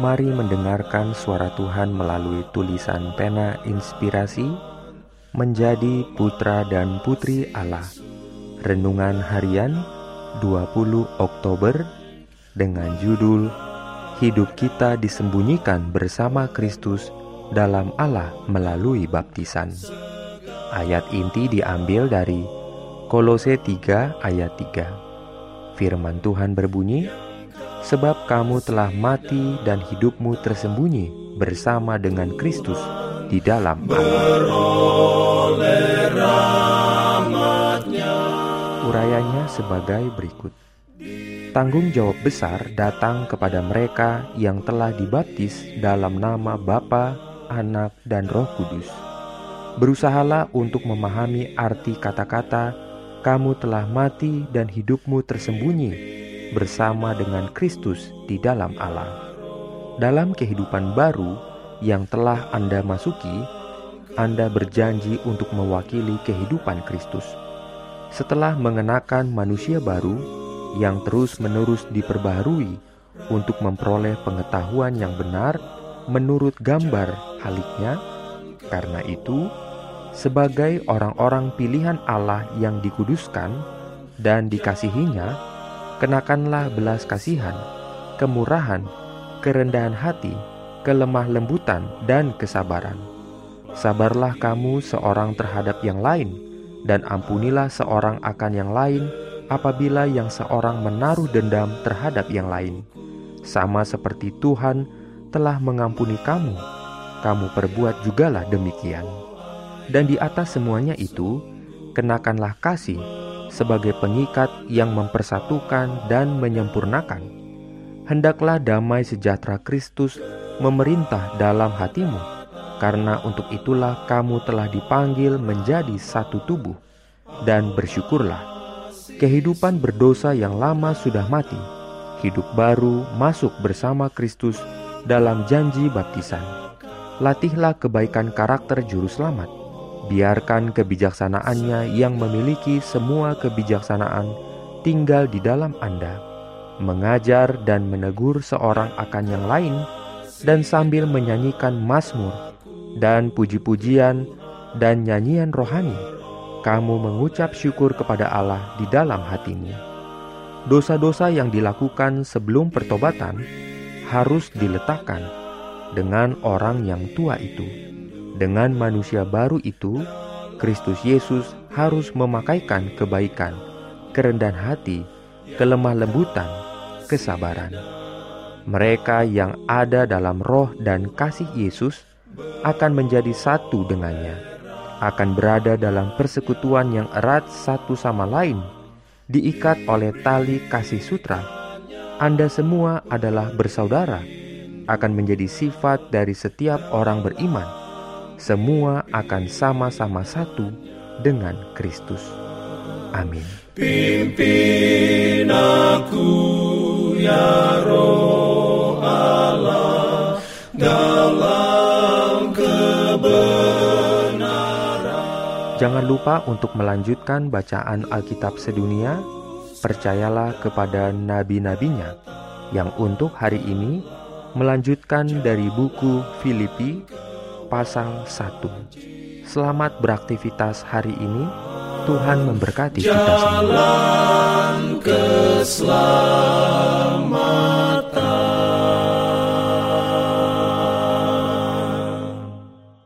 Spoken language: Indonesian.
Mari mendengarkan suara Tuhan melalui tulisan pena inspirasi menjadi putra dan putri Allah. Renungan harian 20 Oktober dengan judul Hidup kita disembunyikan bersama Kristus dalam Allah melalui baptisan. Ayat inti diambil dari Kolose 3 ayat 3. Firman Tuhan berbunyi, sebab kamu telah mati dan hidupmu tersembunyi bersama dengan Kristus di dalam Urayanya sebagai berikut. Tanggung jawab besar datang kepada mereka yang telah dibaptis dalam nama Bapa, Anak, dan Roh Kudus. Berusahalah untuk memahami arti kata-kata "kamu telah mati dan hidupmu tersembunyi" bersama dengan Kristus di dalam Allah. Dalam kehidupan baru yang telah Anda masuki, Anda berjanji untuk mewakili kehidupan Kristus. Setelah mengenakan manusia baru yang terus-menerus diperbaharui untuk memperoleh pengetahuan yang benar menurut gambar haliknya, karena itu, sebagai orang-orang pilihan Allah yang dikuduskan dan dikasihinya, kenakanlah belas kasihan, kemurahan, kerendahan hati, kelemah lembutan, dan kesabaran. Sabarlah kamu seorang terhadap yang lain, dan ampunilah seorang akan yang lain apabila yang seorang menaruh dendam terhadap yang lain. Sama seperti Tuhan telah mengampuni kamu, kamu perbuat jugalah demikian. Dan di atas semuanya itu, kenakanlah kasih, sebagai pengikat yang mempersatukan dan menyempurnakan. Hendaklah damai sejahtera Kristus memerintah dalam hatimu, karena untuk itulah kamu telah dipanggil menjadi satu tubuh, dan bersyukurlah. Kehidupan berdosa yang lama sudah mati, hidup baru masuk bersama Kristus dalam janji baptisan. Latihlah kebaikan karakter juru selamat Biarkan kebijaksanaannya yang memiliki semua kebijaksanaan tinggal di dalam Anda, mengajar dan menegur seorang akan yang lain, dan sambil menyanyikan mazmur dan puji-pujian dan nyanyian rohani, kamu mengucap syukur kepada Allah di dalam hatimu. Dosa-dosa yang dilakukan sebelum pertobatan harus diletakkan dengan orang yang tua itu dengan manusia baru itu, Kristus Yesus harus memakaikan kebaikan, kerendahan hati, kelemah lembutan, kesabaran. Mereka yang ada dalam roh dan kasih Yesus akan menjadi satu dengannya, akan berada dalam persekutuan yang erat satu sama lain, diikat oleh tali kasih sutra. Anda semua adalah bersaudara, akan menjadi sifat dari setiap orang beriman semua akan sama-sama satu dengan Kristus. Amin. Pimpin aku ya roh Allah dalam kebenaran. Jangan lupa untuk melanjutkan bacaan Alkitab sedunia. Percayalah kepada nabi-nabinya yang untuk hari ini melanjutkan dari buku Filipi pasal 1. Selamat beraktivitas hari ini. Tuhan memberkati kita semua.